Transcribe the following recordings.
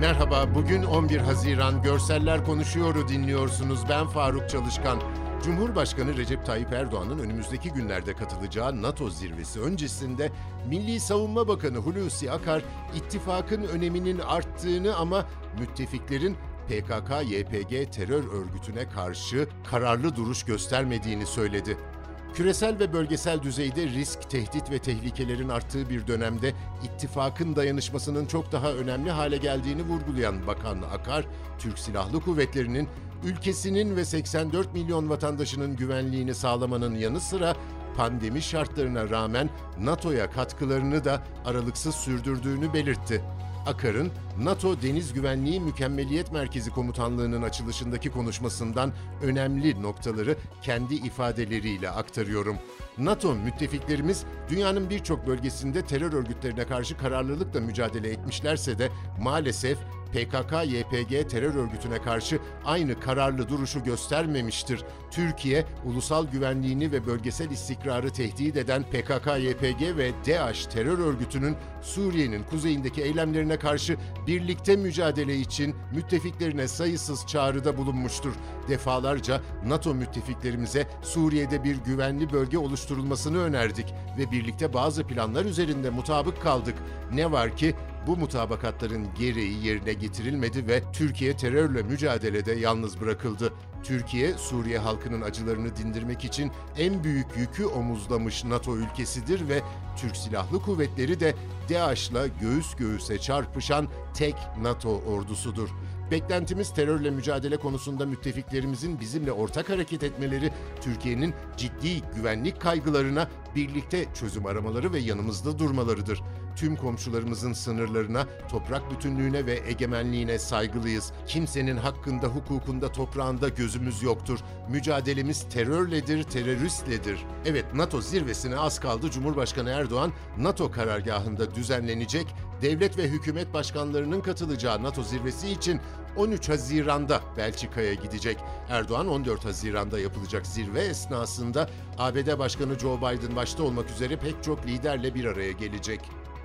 Merhaba, bugün 11 Haziran Görseller Konuşuyor'u dinliyorsunuz. Ben Faruk Çalışkan. Cumhurbaşkanı Recep Tayyip Erdoğan'ın önümüzdeki günlerde katılacağı NATO zirvesi öncesinde Milli Savunma Bakanı Hulusi Akar, ittifakın öneminin arttığını ama müttefiklerin PKK-YPG terör örgütüne karşı kararlı duruş göstermediğini söyledi. Küresel ve bölgesel düzeyde risk, tehdit ve tehlikelerin arttığı bir dönemde ittifakın dayanışmasının çok daha önemli hale geldiğini vurgulayan Bakan Akar, Türk Silahlı Kuvvetleri'nin ülkesinin ve 84 milyon vatandaşının güvenliğini sağlamanın yanı sıra pandemi şartlarına rağmen NATO'ya katkılarını da aralıksız sürdürdüğünü belirtti. Akar'ın NATO Deniz Güvenliği Mükemmeliyet Merkezi Komutanlığı'nın açılışındaki konuşmasından önemli noktaları kendi ifadeleriyle aktarıyorum. NATO müttefiklerimiz dünyanın birçok bölgesinde terör örgütlerine karşı kararlılıkla mücadele etmişlerse de maalesef PKK-YPG terör örgütüne karşı aynı kararlı duruşu göstermemiştir. Türkiye, ulusal güvenliğini ve bölgesel istikrarı tehdit eden PKK-YPG ve DAEŞ terör örgütünün Suriye'nin kuzeyindeki eylemlerine karşı birlikte mücadele için müttefiklerine sayısız çağrıda bulunmuştur. Defalarca NATO müttefiklerimize Suriye'de bir güvenli bölge oluşturulmasını önerdik ve birlikte bazı planlar üzerinde mutabık kaldık. Ne var ki bu mutabakatların gereği yerine getirilmedi ve Türkiye terörle mücadelede yalnız bırakıldı. Türkiye, Suriye halkının acılarını dindirmek için en büyük yükü omuzlamış NATO ülkesidir ve Türk Silahlı Kuvvetleri de DAEŞ'la göğüs göğüse çarpışan tek NATO ordusudur. Beklentimiz terörle mücadele konusunda müttefiklerimizin bizimle ortak hareket etmeleri, Türkiye'nin ciddi güvenlik kaygılarına birlikte çözüm aramaları ve yanımızda durmalarıdır. Tüm komşularımızın sınırlarına, toprak bütünlüğüne ve egemenliğine saygılıyız. Kimsenin hakkında, hukukunda, toprağında gözümüz yoktur. Mücadelemiz terörledir, teröristledir. Evet, NATO zirvesine az kaldı. Cumhurbaşkanı Erdoğan, NATO karargahında düzenlenecek devlet ve hükümet başkanlarının katılacağı NATO zirvesi için 13 Haziran'da Belçika'ya gidecek. Erdoğan 14 Haziran'da yapılacak zirve esnasında ABD Başkanı Joe Biden başta olmak üzere pek çok liderle bir araya gelecek.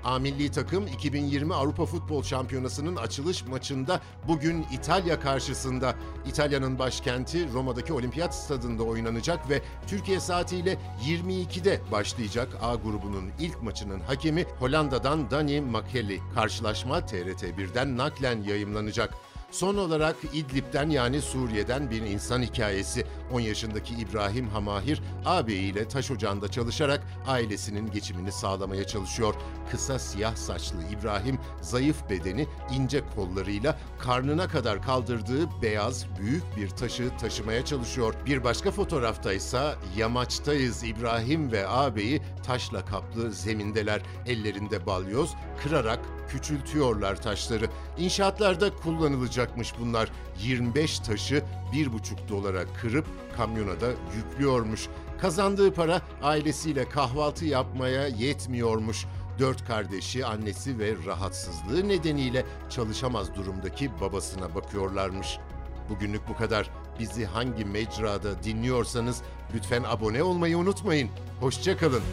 A milli takım 2020 Avrupa Futbol Şampiyonası'nın açılış maçında bugün İtalya karşısında. İtalya'nın başkenti Roma'daki Olimpiyat Stadında oynanacak ve Türkiye saatiyle 22'de başlayacak A grubunun ilk maçının hakemi Hollanda'dan Dani Makeli. Karşılaşma TRT1'den naklen yayımlanacak. Son olarak İdlib'den yani Suriye'den bir insan hikayesi. 10 yaşındaki İbrahim Hamahir ağabeyiyle taş ocağında çalışarak ailesinin geçimini sağlamaya çalışıyor. Kısa siyah saçlı İbrahim zayıf bedeni ince kollarıyla karnına kadar kaldırdığı beyaz büyük bir taşı taşımaya çalışıyor. Bir başka fotoğrafta ise yamaçtayız İbrahim ve ağabeyi taşla kaplı zemindeler. Ellerinde balyoz kırarak küçültüyorlar taşları. İnşaatlarda kullanılacakmış bunlar. 25 taşı 1,5 dolara kırıp kamyona da yüklüyormuş. Kazandığı para ailesiyle kahvaltı yapmaya yetmiyormuş. Dört kardeşi, annesi ve rahatsızlığı nedeniyle çalışamaz durumdaki babasına bakıyorlarmış. Bugünlük bu kadar. Bizi hangi mecrada dinliyorsanız lütfen abone olmayı unutmayın. Hoşçakalın.